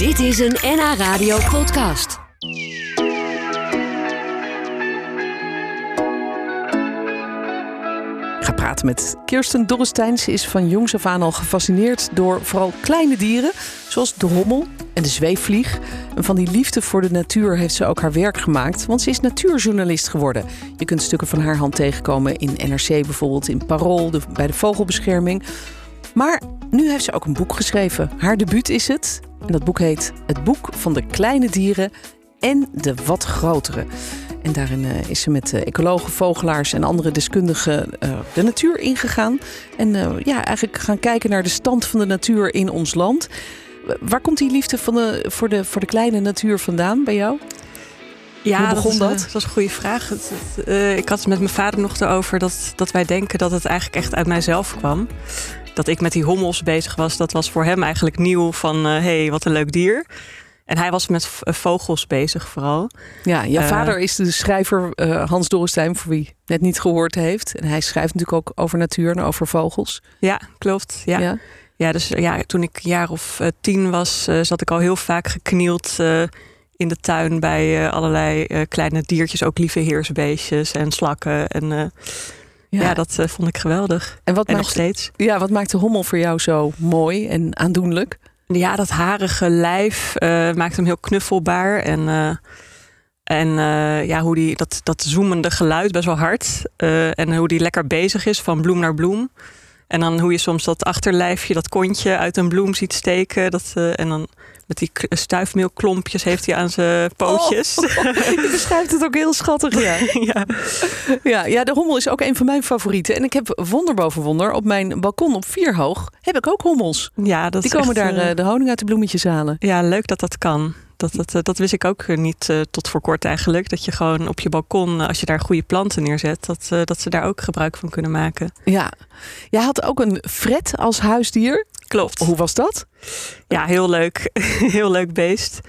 Dit is een NH Radio podcast. Ik ga praten met Kirsten Dorrestein. Ze is van jongs af aan al gefascineerd door vooral kleine dieren, zoals de hommel en de zweefvlieg. En van die liefde voor de natuur heeft ze ook haar werk gemaakt, want ze is natuurjournalist geworden. Je kunt stukken van haar hand tegenkomen in NRC bijvoorbeeld, in Parool, bij de Vogelbescherming. Maar nu heeft ze ook een boek geschreven. Haar debuut is het. En dat boek heet Het Boek van de Kleine Dieren en de Wat Grotere. En daarin uh, is ze met uh, ecologen, vogelaars en andere deskundigen uh, de natuur ingegaan. En ja, eigenlijk gaan kijken naar de stand van de natuur in ons land. Waar komt die liefde van de, voor, de, voor de kleine natuur vandaan bij jou? Ja, Hoe begon dat? dat? Dat, was een goede vraag. Het, het, ik had het met mijn vader nog erover dat, dat wij denken dat het eigenlijk echt uit mijzelf kwam. Dat ik met die hommels bezig was, dat was voor hem eigenlijk nieuw van... hé, hey, wat een leuk dier. En hij was met vogels bezig vooral. Ja, jouw uh, vader is de schrijver uh, Hans Dorrestein, voor wie net niet gehoord heeft. En hij schrijft natuurlijk ook over natuur en over vogels. Ja, klopt. Ja, ja. ja dus ja, toen ik een jaar of uh, tien was, zat ik al heel vaak geknield in de tuin bij allerlei kleine diertjes. Ook lieve heersbeestjes en slakken. En ja, ja dat vond ik geweldig. En, wat en maakt, nog steeds. Ja, wat maakt de hommel voor jou zo mooi en aandoenlijk? Ja, dat harige lijf uh, maakt hem heel knuffelbaar. En, uh, en uh, ja, hoe die, dat, dat zoemende geluid, best wel hard. en hoe die lekker bezig is van bloem naar bloem. En dan hoe je soms dat achterlijfje, dat kontje uit een bloem ziet steken. Dat, en dan met die stuifmeelklompjes heeft hij aan zijn pootjes. Oh, je beschrijft het ook heel schattig, ja. ja. ja. Ja, de hommel is ook een van mijn favorieten. En ik heb wonder boven wonder, op mijn balkon op vier hoog, heb ik ook hommels. Ja, dat Die komen echt, daar uh, de honing uit de bloemetjes halen. Ja, leuk dat dat kan. Dat, dat, dat wist ik ook niet uh, tot voor kort eigenlijk. Dat je gewoon op je balkon, als je daar goede planten neerzet, dat, uh, dat ze daar ook gebruik van kunnen maken. Ja, jij had ook een fret als huisdier. Klopt. Hoe was dat? Ja, heel leuk. heel leuk beest.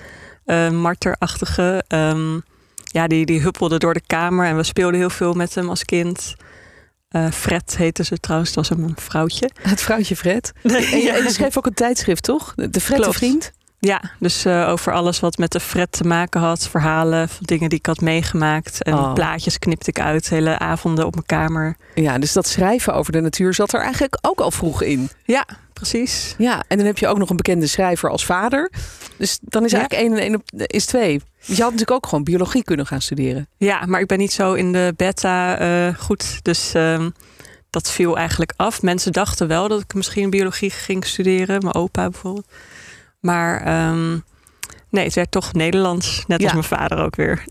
Uh, marterachtige. Um, ja, die, die huppelde door de kamer en we speelden heel veel met hem als kind. Uh, Fred heette ze trouwens, dat was een vrouwtje. Het vrouwtje Fred. En, ja. en je schreef ook een tijdschrift, toch? De Fredde Vriend. Ja, dus uh, over alles wat met de Fred te maken had. Verhalen, dingen die ik had meegemaakt. En oh. plaatjes knipte ik uit, hele avonden op mijn kamer. Ja, dus dat schrijven over de natuur zat er eigenlijk ook al vroeg in. Ja, precies. Ja, en dan heb je ook nog een bekende schrijver als vader. Dus dan is eigenlijk één en één op is twee. Je had natuurlijk ook gewoon biologie kunnen gaan studeren. Ja, maar ik ben niet zo in de beta uh, goed. Dus uh, dat viel eigenlijk af. Mensen dachten wel dat ik misschien biologie ging studeren. Mijn opa bijvoorbeeld. Maar um, nee, het werd toch Nederlands. Net ja. als mijn vader ook weer.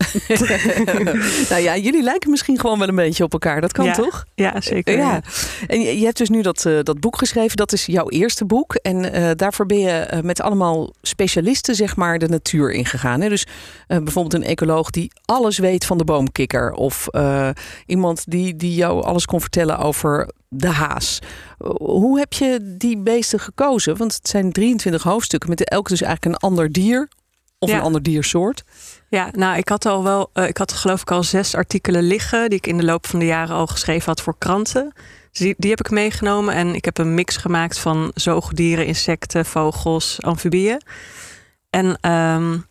nou ja, jullie lijken misschien gewoon wel een beetje op elkaar. Dat kan ja. toch? Ja, zeker. Ja. En je, hebt dus nu dat, uh, dat boek geschreven. Dat is jouw eerste boek. En uh, daarvoor ben je uh, met allemaal specialisten zeg maar de natuur ingegaan. Hè? Dus bijvoorbeeld een ecoloog die alles weet van de boomkikker. Of iemand die, die jou alles kon vertellen over de haas. Hoe heb je die beesten gekozen? Want het zijn 23 hoofdstukken met elk dus eigenlijk een ander dier of ja. een ander diersoort. Ja, nou, ik had al wel, uh, ik had geloof ik al zes artikelen liggen die ik in de loop van de jaren al geschreven had voor kranten. Dus die, die heb ik meegenomen en ik heb een mix gemaakt van zoogdieren, insecten, vogels, amfibieën. En um,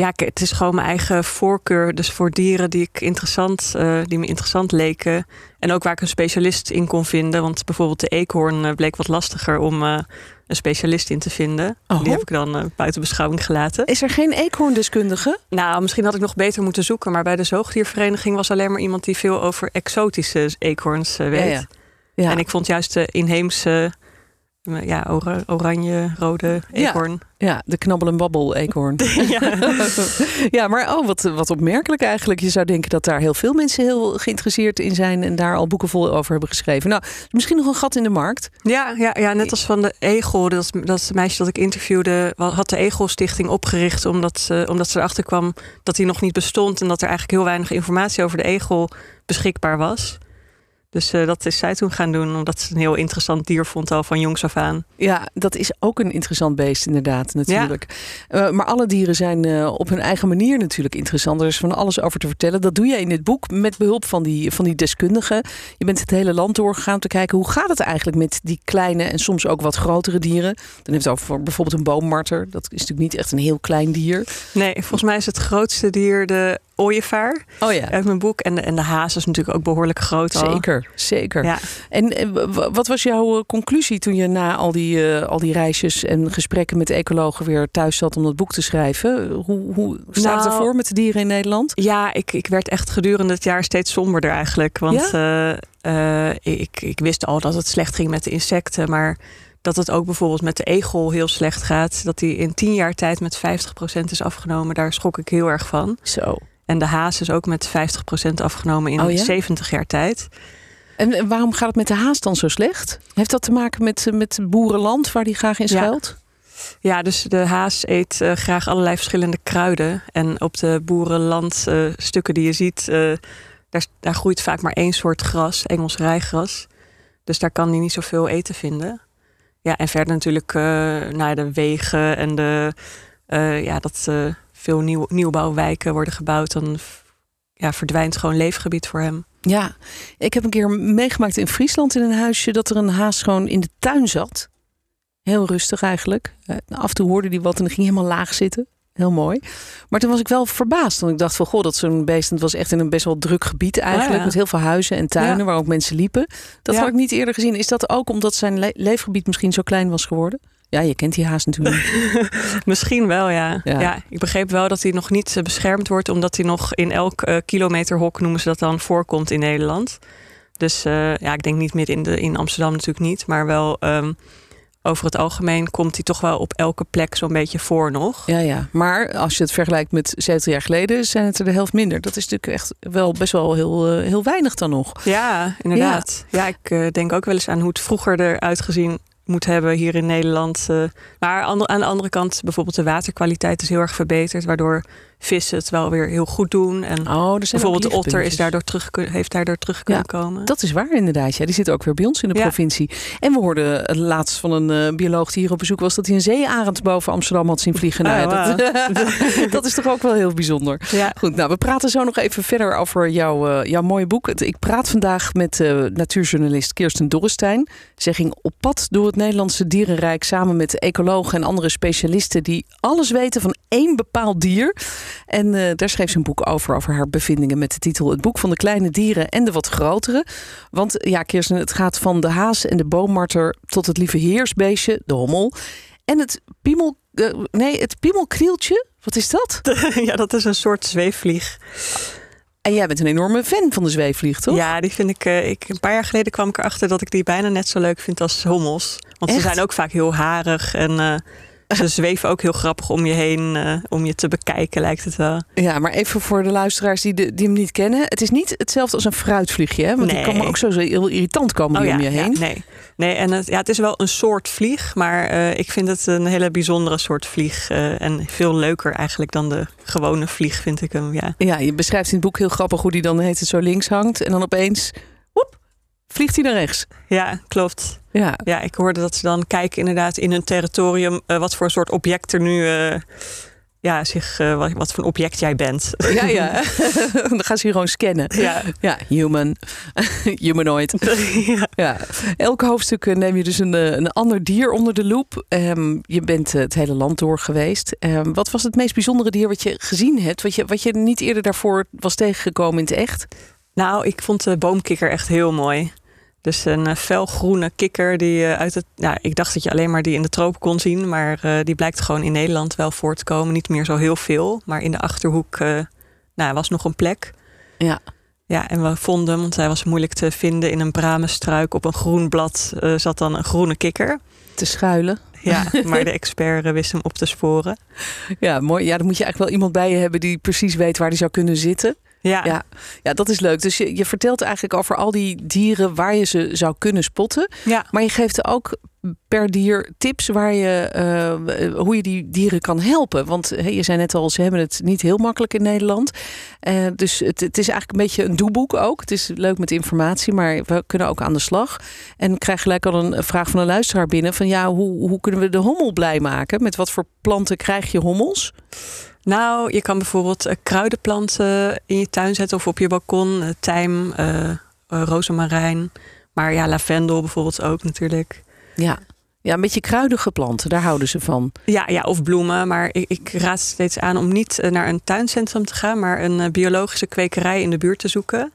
ja, het is gewoon mijn eigen voorkeur. Dus voor dieren die, ik interessant, uh, die me interessant leken. En ook waar ik een specialist in kon vinden. Want bijvoorbeeld de eekhoorn uh, bleek wat lastiger om uh, een specialist in te vinden. Oh. Die heb ik dan buiten beschouwing gelaten. Is er geen eekhoorndeskundige? Nou, misschien had ik nog beter moeten zoeken. Maar bij de zoogdiervereniging was alleen maar iemand die veel over exotische eekhoorns weet. Ja, ja. Ja. En ik vond juist de inheemse ja, or oranje, rode eekhoorn. Ja, ja de knabbel en babbel eekhoorn. ja. ja, maar oh, wat, wat opmerkelijk eigenlijk. Je zou denken dat daar heel veel mensen heel geïnteresseerd in zijn... en daar al boeken vol over hebben geschreven. Nou, misschien nog een gat in de markt. Ja, ja, ja net als van de Egel. Dat, dat is meisje dat ik interviewde... had de Egel Stichting opgericht... omdat, uh, omdat ze erachter kwam dat hij nog niet bestond... en dat er eigenlijk heel weinig informatie over de egel beschikbaar was... Dus uh, dat is zij toen gaan doen, omdat ze een heel interessant dier vond al van jongs af aan. Ja, dat is ook een interessant beest inderdaad, natuurlijk. Ja. Uh, maar alle dieren zijn uh, op hun eigen manier natuurlijk interessant. Er is van alles over te vertellen. Dat doe je in dit boek met behulp van die, van die deskundigen. Je bent het hele land doorgegaan om te kijken hoe gaat het eigenlijk met die kleine en soms ook wat grotere dieren. Dan heeft het over bijvoorbeeld een boommarter. Dat is natuurlijk niet echt een heel klein dier. Nee, volgens mij is het grootste dier de ooievaar oh ja. uit mijn boek. En de, en de haas is natuurlijk ook behoorlijk groot. Zeker, zeker. Ja. En wat was jouw conclusie toen je na al die, uh, al die reisjes en gesprekken met ecologen weer thuis zat om dat boek te schrijven? Hoe, hoe staat nou, het ervoor met de dieren in Nederland? Ja, ik, ik werd echt gedurende het jaar steeds somberder eigenlijk. Want ja? uh, uh, ik, ik wist al dat het slecht ging met de insecten, maar dat het ook bijvoorbeeld met de egel heel slecht gaat. Dat die in tien jaar tijd met 50% is afgenomen. Daar schrok ik heel erg van. Zo. En de haas is ook met 50% afgenomen in oh ja? 70 jaar tijd. En waarom gaat het met de haas dan zo slecht? Heeft dat te maken met, met boerenland waar die graag in schuilt? Ja. ja dus de haas eet uh, graag allerlei verschillende kruiden. En op de boerenlandstukken uh, stukken die je ziet, uh, daar, daar groeit vaak maar één soort gras, Engels rijgras. Dus daar kan hij niet zoveel eten vinden. Ja, en verder natuurlijk naar de wegen en de, ja, dat veel nieuw, nieuwbouwwijken worden gebouwd, dan ja, verdwijnt gewoon leefgebied voor hem. Ja, ik heb een keer meegemaakt in Friesland in een huisje dat er een haas gewoon in de tuin zat. Heel rustig eigenlijk. Eh, af en toe hoorde die wat en dan ging helemaal laag zitten. Heel mooi. Maar toen was ik wel verbaasd. Want ik dacht van, goh, dat zo'n beest... Het was echt in een best wel druk gebied eigenlijk. Ja. Met heel veel huizen en tuinen waar ook mensen liepen. Dat had ik niet eerder gezien. Is dat ook omdat zijn le leefgebied misschien zo klein was geworden? Ja, je kent die haas natuurlijk. Misschien wel, ja. ja. ja. Ik begreep wel dat hij nog niet beschermd wordt, omdat hij nog in elk uh, kilometerhok, noemen ze dat dan, voorkomt in Nederland. Dus uh, ja, ik denk niet meer in, de, in Amsterdam natuurlijk niet, maar wel um, over het algemeen komt hij toch wel op elke plek zo'n beetje voor nog. Ja, ja. Maar als je het vergelijkt met 70 jaar geleden, zijn het er de helft minder. Dat is natuurlijk echt wel best wel heel, uh, heel weinig dan nog. Ja, inderdaad. Ja, ja ik denk ook wel eens aan hoe het vroeger eruit gezien moet hebben hier in Nederland. Uh, maar aan de andere kant, bijvoorbeeld de waterkwaliteit is heel erg verbeterd, waardoor vissen het wel weer heel goed doen. En oh, bijvoorbeeld de otter is daardoor terug, heeft daardoor terug kunnen ja, komen. Dat is waar inderdaad. Ja. Die zit ook weer bij ons in de ja. provincie. En we hoorden laatst van een uh, bioloog die hier op bezoek was... dat hij een zeearend boven Amsterdam had zien vliegen. Nou, oh, wow. dat, dat, is toch ook wel heel bijzonder. Ja. Goed, nou, we praten zo nog even verder over jouw, uh, jouw mooie boek. Ik praat vandaag met uh, natuurjournalist Kirsten Dorrestein. Zij ging op pad door het Nederlandse dierenrijk... samen met ecologen en andere specialisten... die alles weten van één bepaald dier... En uh, daar schreef ze een boek over, over haar bevindingen met de titel Het boek van de kleine dieren en de wat grotere. Want ja, Kirsten, het gaat van de haas en de boommarter tot het lieve heersbeestje, de hommel. En het piemel, uh, nee, het piemelkrieltje, wat is dat? ja, dat is een soort zweefvlieg. En jij bent een enorme fan van de zweefvlieg, toch? Ja, die vind ik, uh, ik. Een paar jaar geleden kwam ik erachter dat ik die bijna net zo leuk vind als hommels. Want Echt? ze zijn ook vaak heel harig en uh, ze zweven ook heel grappig om je heen, uh, om je te bekijken, lijkt het wel. Ja, maar even voor de luisteraars die, de, die hem niet kennen. Het is niet hetzelfde als een fruitvliegje, hè? Want nee. die kan ook zo heel irritant komen oh, ja, om je heen. Ja, nee, nee en het, ja, het is wel een soort vlieg, maar uh, ik vind het een hele bijzondere soort vlieg. Uh, en veel leuker eigenlijk dan de gewone vlieg, vind ik hem. Ja, ja je beschrijft in het boek heel grappig hoe die dan heet het zo links hangt. En dan opeens, vliegt hij naar rechts. Ja, klopt. Ja. ja, ik hoorde dat ze dan kijken inderdaad in hun territorium uh, wat voor soort object er nu. Uh, ja, zich, uh, wat, wat voor een object jij bent. Ja, ja. dan gaan ze hier gewoon scannen. Ja, ja human. Humanoid. ja. ja. Elk hoofdstuk neem je dus een, een ander dier onder de loep. Um, je bent het hele land door geweest. Um, wat was het meest bijzondere dier wat je gezien hebt? Wat je, wat je niet eerder daarvoor was tegengekomen in het echt? Nou, ik vond de boomkikker echt heel mooi. Dus een uh, felgroene kikker die uh, uit het. Ja, ik dacht dat je alleen maar die in de tropen kon zien. Maar uh, die blijkt gewoon in Nederland wel voor te komen. Niet meer zo heel veel. Maar in de achterhoek nou, was nog een plek. Ja. Ja, en we vonden hem, want hij was moeilijk te vinden. In een bramenstruik op een groen blad zat dan een groene kikker. Te schuilen. Ja, maar de expert wist hem op te sporen. Ja, mooi. Ja, dan moet je eigenlijk wel iemand bij je hebben die precies weet waar die zou kunnen zitten. Ja. Ja, ja, dat is leuk. Dus je, je vertelt eigenlijk over al die dieren waar je ze zou kunnen spotten. Ja. Maar je geeft ook per dier tips waar je, eh, hoe je die dieren kan helpen. Want je zei net al, ze hebben het niet heel makkelijk in Nederland. Uh, dus het, het, is eigenlijk een beetje een doeboek ook. Het is leuk met informatie, maar we kunnen ook aan de slag. En krijg gelijk al een vraag van een luisteraar binnen: van ja, hoe, hoe kunnen we de hommel blij maken? Met wat voor planten krijg je hommels? Nou, je kan bijvoorbeeld kruidenplanten in je tuin zetten of op je balkon. tijm, rozemarijn. Maar ja, lavendel bijvoorbeeld ook natuurlijk. Ja. Ja, een beetje kruidige planten, daar houden ze van. Ja, ja of bloemen. Maar ik, ik raad steeds aan om niet eh, naar een tuincentrum te gaan, maar een eh, biologische kwekerij in de buurt te zoeken.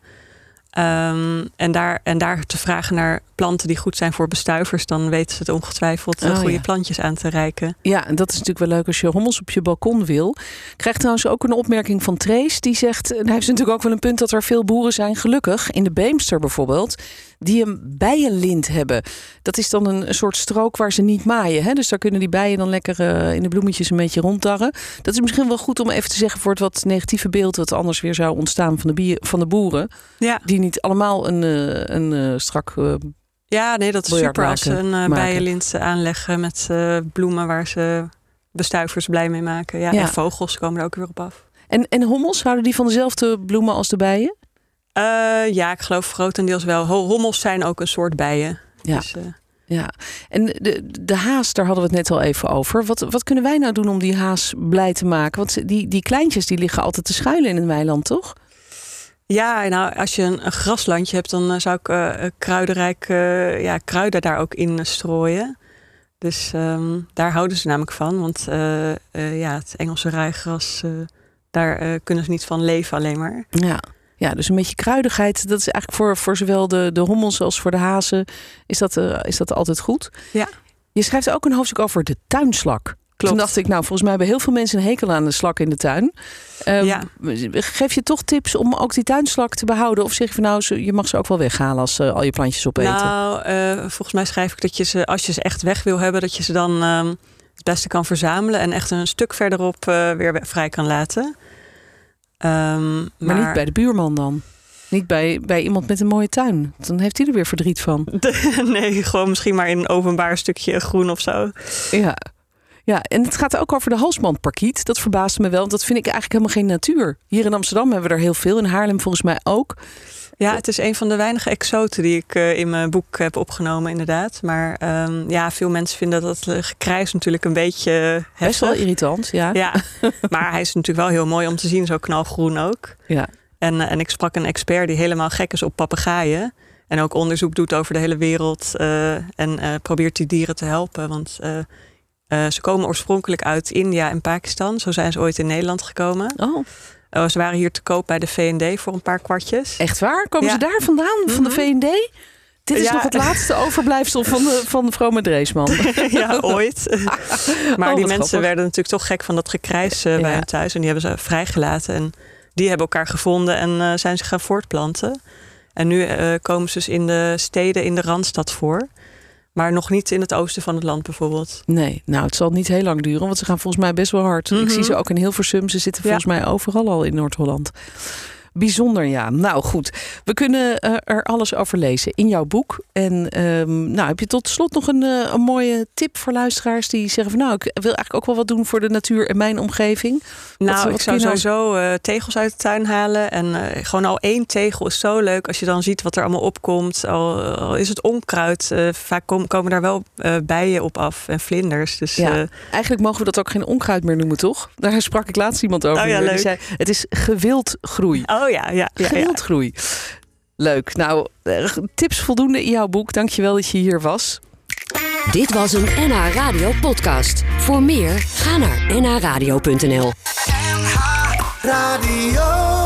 Um, en, daar, en daar te vragen naar planten die goed zijn voor bestuivers, dan weten ze het ongetwijfeld oh, goede plantjes aan te reiken. Ja, en dat is natuurlijk wel leuk als je hommels op je balkon wil. Krijgt trouwens ook een opmerking van Trace. Die zegt, en hij heeft natuurlijk ook wel een punt dat er veel boeren zijn, gelukkig. In de Beemster bijvoorbeeld die een bijenlint hebben. Dat is dan een, soort strook waar ze niet maaien. Hè? Dus daar kunnen die bijen dan lekker uh, in de bloemetjes een beetje ronddarren. Dat is misschien wel goed om even te zeggen voor het wat negatieve beeld... dat anders weer zou ontstaan van de, bier, van de boeren. Ja. Die niet allemaal een, uh, een uh, strak... ja, nee, dat is super als ze een bijenlint aanleggen met bloemen... waar ze bestuivers blij mee maken. Ja, ja, En vogels komen er ook weer op af. En, en hommels, houden die van dezelfde bloemen als de bijen? Uh, ja, ik geloof grotendeels wel. Hommels zijn ook een soort bijen. Ja. Dus, uh... Ja, en de, de haas, daar hadden we het net al even over. Wat, wat kunnen wij nou doen om die haas blij te maken? Want die, die kleintjes die liggen altijd te schuilen in een weiland, toch? Ja, nou, als je een, een graslandje hebt, dan uh, zou ik kruidenrijk ja, kruiden daar ook in strooien. Dus um, daar houden ze namelijk van. Want ja, het Engelse rijgras, daar kunnen ze niet van leven alleen maar. Ja. Ja, dus een beetje kruidigheid. Dat is eigenlijk voor, voor zowel de, de hommels als voor de hazen. Is dat, uh, is dat altijd goed? Ja. Je schrijft ook een hoofdstuk over de tuinslak. Klopt. Toen dacht ik, nou, volgens mij hebben heel veel mensen een hekel aan de slak in de tuin. Um, ja. Geef je toch tips om ook die tuinslak te behouden? Of zeg je van nou, je mag ze ook wel weghalen als uh, al je plantjes opeten? Nou, uh, volgens mij schrijf ik dat je ze, als je ze echt weg wil hebben, dat je ze dan uh, het beste kan verzamelen en echt een stuk verderop weer vrij kan laten. Um, maar, maar, niet bij de buurman dan? Niet bij, bij iemand met een mooie tuin. Dan heeft hij er weer verdriet van. nee, gewoon misschien maar in een openbaar stukje groen of zo. Ja. Ja, en het gaat ook over de halsbandparkiet. Dat verbaasde me wel, want dat vind ik eigenlijk helemaal geen natuur. Hier in Amsterdam hebben we er heel veel. In Haarlem volgens mij ook. Ja, het is een van de weinige exoten die ik uh, in mijn boek heb opgenomen, inderdaad. Maar um, ja, veel mensen vinden dat het gekrijs natuurlijk een beetje heftig. Best wel irritant, ja. Ja, maar hij is natuurlijk wel heel mooi om te zien, zo knalgroen ook. Ja. En, en ik sprak een expert die helemaal gek is op papegaaien. En ook onderzoek doet over de hele wereld. Uh, en probeert die dieren te helpen. Want ze komen oorspronkelijk uit India en Pakistan. Zo zijn ze ooit in Nederland gekomen. Oh. Oh, ze waren hier te koop bij de V&D voor een paar kwartjes. Echt waar? Komen ze daar vandaan, van de mhm. V&D? Dit is nog het laatste overblijfsel van de, van de Vrome Dreesman. ja, ooit. maar oh, die mensen werden natuurlijk toch gek van dat gekrijs uh, bij hen thuis. En die hebben ze vrijgelaten. En die hebben elkaar gevonden en zijn zich gaan voortplanten. En nu komen ze dus in de steden in de Randstad voor. Maar nog niet in het oosten van het land bijvoorbeeld. Nee, nou het zal niet heel lang duren, want ze gaan volgens mij best wel hard. Ik zie mhm. ze ook in Hilversum. Ze zitten volgens mij overal al in Noord-Holland. Bijzonder, ja. Nou goed, we kunnen uh, er alles over lezen in jouw boek. En um, nou, heb je tot slot nog een, uh, een mooie tip voor luisteraars die zeggen van nou, ik wil eigenlijk ook wel wat doen voor de natuur en mijn omgeving? Nou, wat, wat ik zou nou... sowieso uh, tegels uit de tuin halen. En gewoon al één tegel is zo leuk als je dan ziet wat er allemaal opkomt. Al, al is het onkruid, vaak kom, komen daar wel bijen op af en vlinders. Dus, ja, eigenlijk mogen we dat ook geen onkruid meer noemen, toch? Daar sprak ik laatst iemand over. Oh, ja, die zei, het is gewild groei. Oh ja, ja. ja, Geldgroei. Leuk. Nou, eh, tips voldoende in jouw boek. Dankjewel dat je hier was. Dit was een NH Radio podcast. Voor meer, ga naar nhradio.nl NH Radio